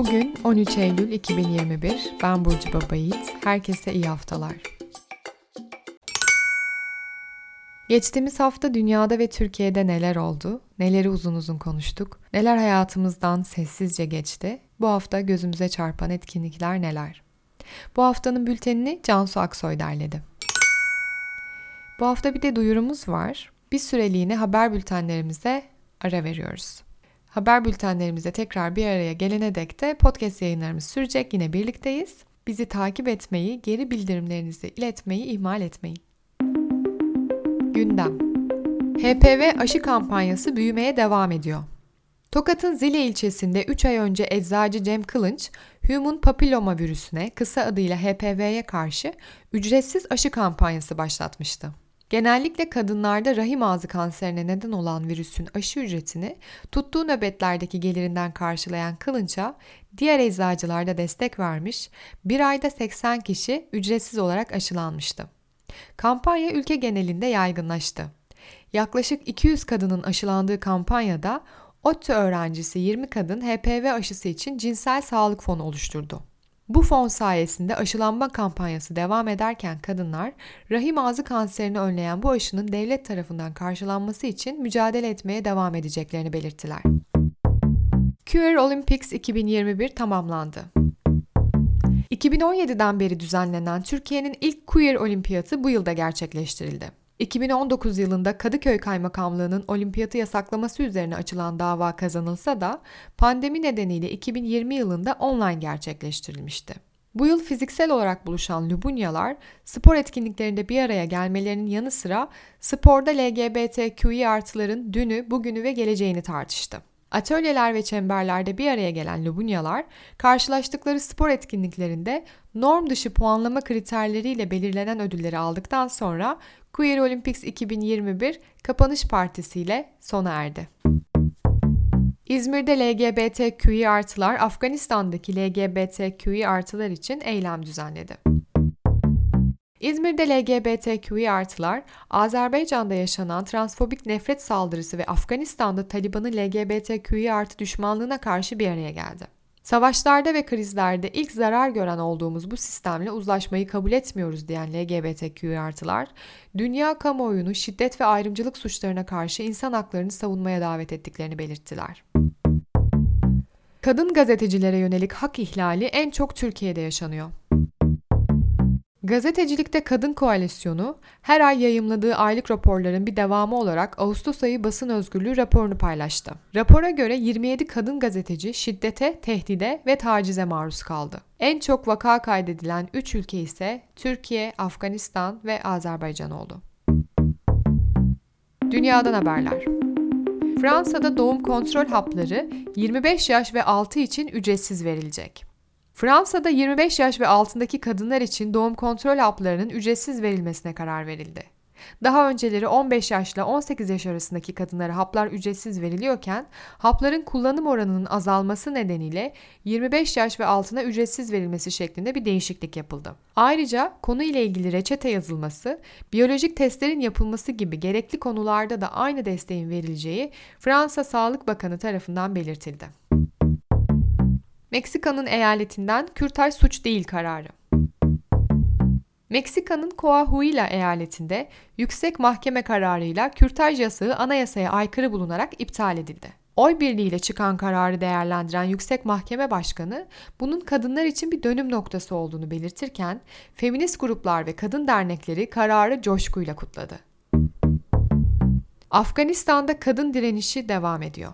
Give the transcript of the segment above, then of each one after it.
Bugün 13 Eylül 2021. Ben Burcu Babayiğit. Herkese iyi haftalar. Geçtiğimiz hafta dünyada ve Türkiye'de neler oldu? Neleri uzun uzun konuştuk? Neler hayatımızdan sessizce geçti? Bu hafta gözümüze çarpan etkinlikler neler? Bu haftanın bültenini Cansu Aksoy derledi. Bu hafta bir de duyurumuz var. Bir süreliğine haber bültenlerimize ara veriyoruz. Haber bültenlerimizde tekrar bir araya gelene dek de podcast yayınlarımız sürecek. Yine birlikteyiz. Bizi takip etmeyi, geri bildirimlerinizi iletmeyi ihmal etmeyin. Gündem HPV aşı kampanyası büyümeye devam ediyor. Tokat'ın Zile ilçesinde 3 ay önce eczacı Cem Kılınç, Human Papilloma virüsüne kısa adıyla HPV'ye karşı ücretsiz aşı kampanyası başlatmıştı. Genellikle kadınlarda rahim ağzı kanserine neden olan virüsün aşı ücretini tuttuğu nöbetlerdeki gelirinden karşılayan Kılınç'a diğer eczacılarda destek vermiş, bir ayda 80 kişi ücretsiz olarak aşılanmıştı. Kampanya ülke genelinde yaygınlaştı. Yaklaşık 200 kadının aşılandığı kampanyada ODTÜ öğrencisi 20 kadın HPV aşısı için cinsel sağlık fonu oluşturdu. Bu fon sayesinde aşılanma kampanyası devam ederken kadınlar rahim ağzı kanserini önleyen bu aşının devlet tarafından karşılanması için mücadele etmeye devam edeceklerini belirttiler. Queer Olympics 2021 tamamlandı. 2017'den beri düzenlenen Türkiye'nin ilk Queer Olimpiyatı bu yılda gerçekleştirildi. 2019 yılında Kadıköy Kaymakamlığı'nın olimpiyatı yasaklaması üzerine açılan dava kazanılsa da pandemi nedeniyle 2020 yılında online gerçekleştirilmişti. Bu yıl fiziksel olarak buluşan Lubunyalar spor etkinliklerinde bir araya gelmelerinin yanı sıra sporda LGBTQI artıların dünü, bugünü ve geleceğini tartıştı. Atölyeler ve çemberlerde bir araya gelen Lubunyalar, karşılaştıkları spor etkinliklerinde norm dışı puanlama kriterleriyle belirlenen ödülleri aldıktan sonra Queer Olympics 2021 kapanış partisiyle sona erdi. İzmir'de LGBTQI artılar Afganistan'daki LGBTQI artılar için eylem düzenledi. İzmir'de LGBTQI artılar, Azerbaycan'da yaşanan transfobik nefret saldırısı ve Afganistan'da Taliban'ın LGBTQI artı düşmanlığına karşı bir araya geldi. Savaşlarda ve krizlerde ilk zarar gören olduğumuz bu sistemle uzlaşmayı kabul etmiyoruz diyen LGBTQ artılar, dünya kamuoyunu şiddet ve ayrımcılık suçlarına karşı insan haklarını savunmaya davet ettiklerini belirttiler. Kadın gazetecilere yönelik hak ihlali en çok Türkiye'de yaşanıyor. Gazetecilikte Kadın Koalisyonu her ay yayımladığı aylık raporların bir devamı olarak Ağustos ayı basın özgürlüğü raporunu paylaştı. Rapora göre 27 kadın gazeteci şiddete, tehdide ve tacize maruz kaldı. En çok vaka kaydedilen 3 ülke ise Türkiye, Afganistan ve Azerbaycan oldu. Dünyadan haberler. Fransa'da doğum kontrol hapları 25 yaş ve altı için ücretsiz verilecek. Fransa'da 25 yaş ve altındaki kadınlar için doğum kontrol haplarının ücretsiz verilmesine karar verildi. Daha önceleri 15 yaşla 18 yaş arasındaki kadınlara haplar ücretsiz veriliyorken hapların kullanım oranının azalması nedeniyle 25 yaş ve altına ücretsiz verilmesi şeklinde bir değişiklik yapıldı. Ayrıca konu ile ilgili reçete yazılması, biyolojik testlerin yapılması gibi gerekli konularda da aynı desteğin verileceği Fransa Sağlık Bakanı tarafından belirtildi. Meksika'nın eyaletinden kürtaj suç değil kararı. Meksika'nın Coahuila eyaletinde yüksek mahkeme kararıyla kürtaj yasağı anayasaya aykırı bulunarak iptal edildi. Oy birliğiyle çıkan kararı değerlendiren Yüksek Mahkeme Başkanı bunun kadınlar için bir dönüm noktası olduğunu belirtirken feminist gruplar ve kadın dernekleri kararı coşkuyla kutladı. Afganistan'da kadın direnişi devam ediyor.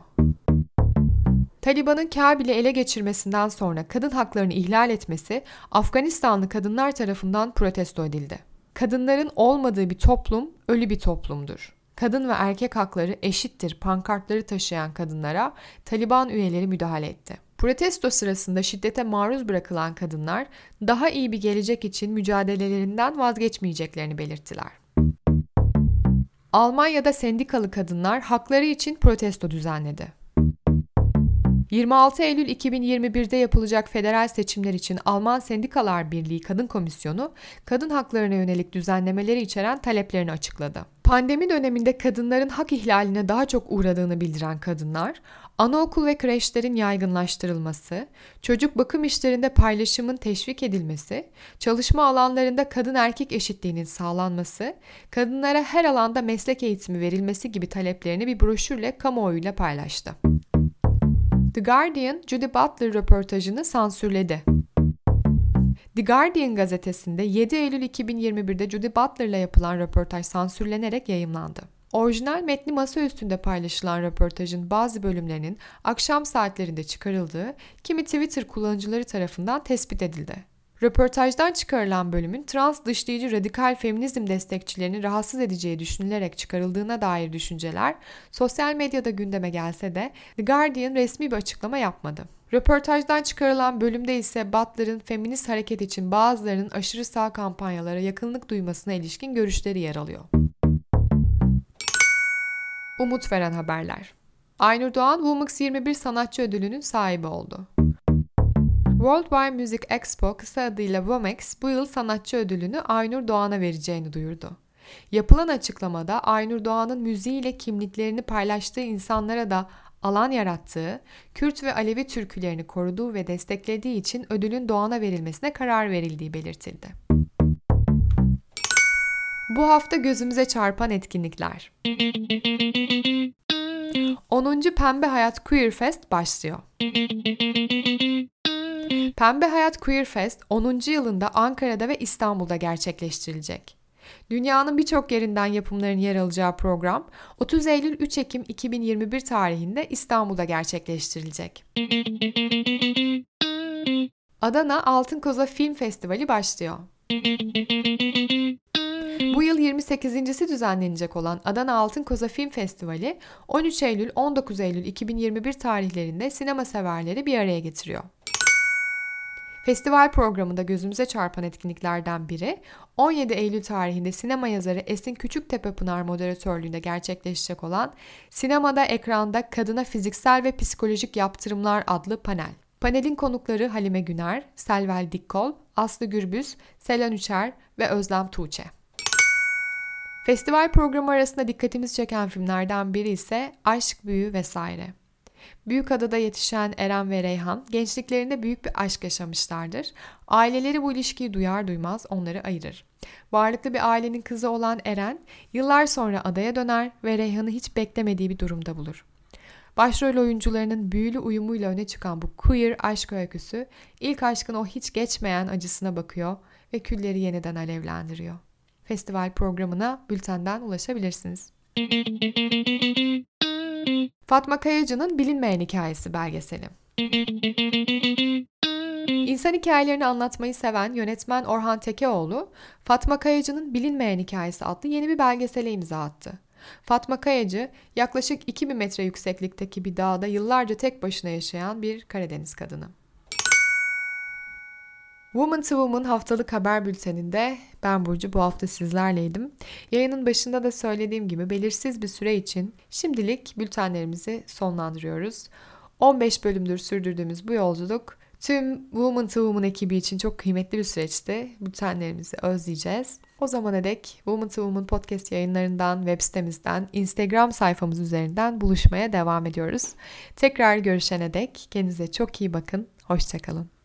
Taliban'ın Kabil'i ele geçirmesinden sonra kadın haklarını ihlal etmesi Afganistanlı kadınlar tarafından protesto edildi. Kadınların olmadığı bir toplum ölü bir toplumdur. Kadın ve erkek hakları eşittir pankartları taşıyan kadınlara Taliban üyeleri müdahale etti. Protesto sırasında şiddete maruz bırakılan kadınlar daha iyi bir gelecek için mücadelelerinden vazgeçmeyeceklerini belirttiler. Almanya'da sendikalı kadınlar hakları için protesto düzenledi. 26 Eylül 2021'de yapılacak federal seçimler için Alman Sendikalar Birliği Kadın Komisyonu, kadın haklarına yönelik düzenlemeleri içeren taleplerini açıkladı. Pandemi döneminde kadınların hak ihlaline daha çok uğradığını bildiren kadınlar, anaokul ve kreşlerin yaygınlaştırılması, çocuk bakım işlerinde paylaşımın teşvik edilmesi, çalışma alanlarında kadın erkek eşitliğinin sağlanması, kadınlara her alanda meslek eğitimi verilmesi gibi taleplerini bir broşürle kamuoyuyla paylaştı. The Guardian, Judy Butler röportajını sansürledi. The Guardian gazetesinde 7 Eylül 2021'de Judy Butler'la yapılan röportaj sansürlenerek yayımlandı. Orijinal metni masa üstünde paylaşılan röportajın bazı bölümlerinin akşam saatlerinde çıkarıldığı kimi Twitter kullanıcıları tarafından tespit edildi. Röportajdan çıkarılan bölümün trans dışlayıcı radikal feminizm destekçilerini rahatsız edeceği düşünülerek çıkarıldığına dair düşünceler sosyal medyada gündeme gelse de The Guardian resmi bir açıklama yapmadı. Röportajdan çıkarılan bölümde ise Butler'ın feminist hareket için bazılarının aşırı sağ kampanyalara yakınlık duymasına ilişkin görüşleri yer alıyor. Umut veren haberler. Aynur Doğan Womix 21 sanatçı ödülünün sahibi oldu. World Wide Music Expo kısa adıyla WOMEX bu yıl sanatçı ödülünü Aynur Doğan'a vereceğini duyurdu. Yapılan açıklamada Aynur Doğan'ın müziğiyle kimliklerini paylaştığı insanlara da alan yarattığı, Kürt ve Alevi türkülerini koruduğu ve desteklediği için ödülün Doğan'a verilmesine karar verildiği belirtildi. Bu hafta gözümüze çarpan etkinlikler. 10. Pembe Hayat Queer Fest başlıyor. Pembe Hayat Queer Fest 10. yılında Ankara'da ve İstanbul'da gerçekleştirilecek. Dünyanın birçok yerinden yapımların yer alacağı program 30 Eylül 3 Ekim 2021 tarihinde İstanbul'da gerçekleştirilecek. Adana Altın Koza Film Festivali başlıyor. Bu yıl 28.si düzenlenecek olan Adana Altın Koza Film Festivali 13 Eylül 19 Eylül 2021 tarihlerinde sinema severleri bir araya getiriyor. Festival programında gözümüze çarpan etkinliklerden biri 17 Eylül tarihinde sinema yazarı Esin Küçüktepe-Pınar moderatörlüğünde gerçekleşecek olan Sinemada Ekranda Kadına Fiziksel ve Psikolojik Yaptırımlar adlı panel. Panelin konukları Halime Güner, Selvel Dikkol, Aslı Gürbüz, Selen Üçer ve Özlem Tuğçe. Festival programı arasında dikkatimizi çeken filmlerden biri ise Aşk, Büyü vesaire. Büyükada'da yetişen Eren ve Reyhan gençliklerinde büyük bir aşk yaşamışlardır. Aileleri bu ilişkiyi duyar duymaz onları ayırır. Varlıklı bir ailenin kızı olan Eren yıllar sonra adaya döner ve Reyhan'ı hiç beklemediği bir durumda bulur. Başrol oyuncularının büyülü uyumuyla öne çıkan bu queer aşk öyküsü ilk aşkın o hiç geçmeyen acısına bakıyor ve külleri yeniden alevlendiriyor. Festival programına bültenden ulaşabilirsiniz. Fatma Kayacı'nın Bilinmeyen Hikayesi belgeseli. İnsan hikayelerini anlatmayı seven yönetmen Orhan Tekeoğlu, Fatma Kayacı'nın Bilinmeyen Hikayesi adlı yeni bir belgesele imza attı. Fatma Kayacı, yaklaşık 2000 metre yükseklikteki bir dağda yıllarca tek başına yaşayan bir Karadeniz kadını. Woman to Woman haftalık haber bülteninde ben Burcu bu hafta sizlerleydim. Yayının başında da söylediğim gibi belirsiz bir süre için şimdilik bültenlerimizi sonlandırıyoruz. 15 bölümdür sürdürdüğümüz bu yolculuk tüm Woman to Woman ekibi için çok kıymetli bir süreçti. Bültenlerimizi özleyeceğiz. O zamana dek Woman to Woman podcast yayınlarından, web sitemizden, Instagram sayfamız üzerinden buluşmaya devam ediyoruz. Tekrar görüşene dek kendinize çok iyi bakın. Hoşçakalın.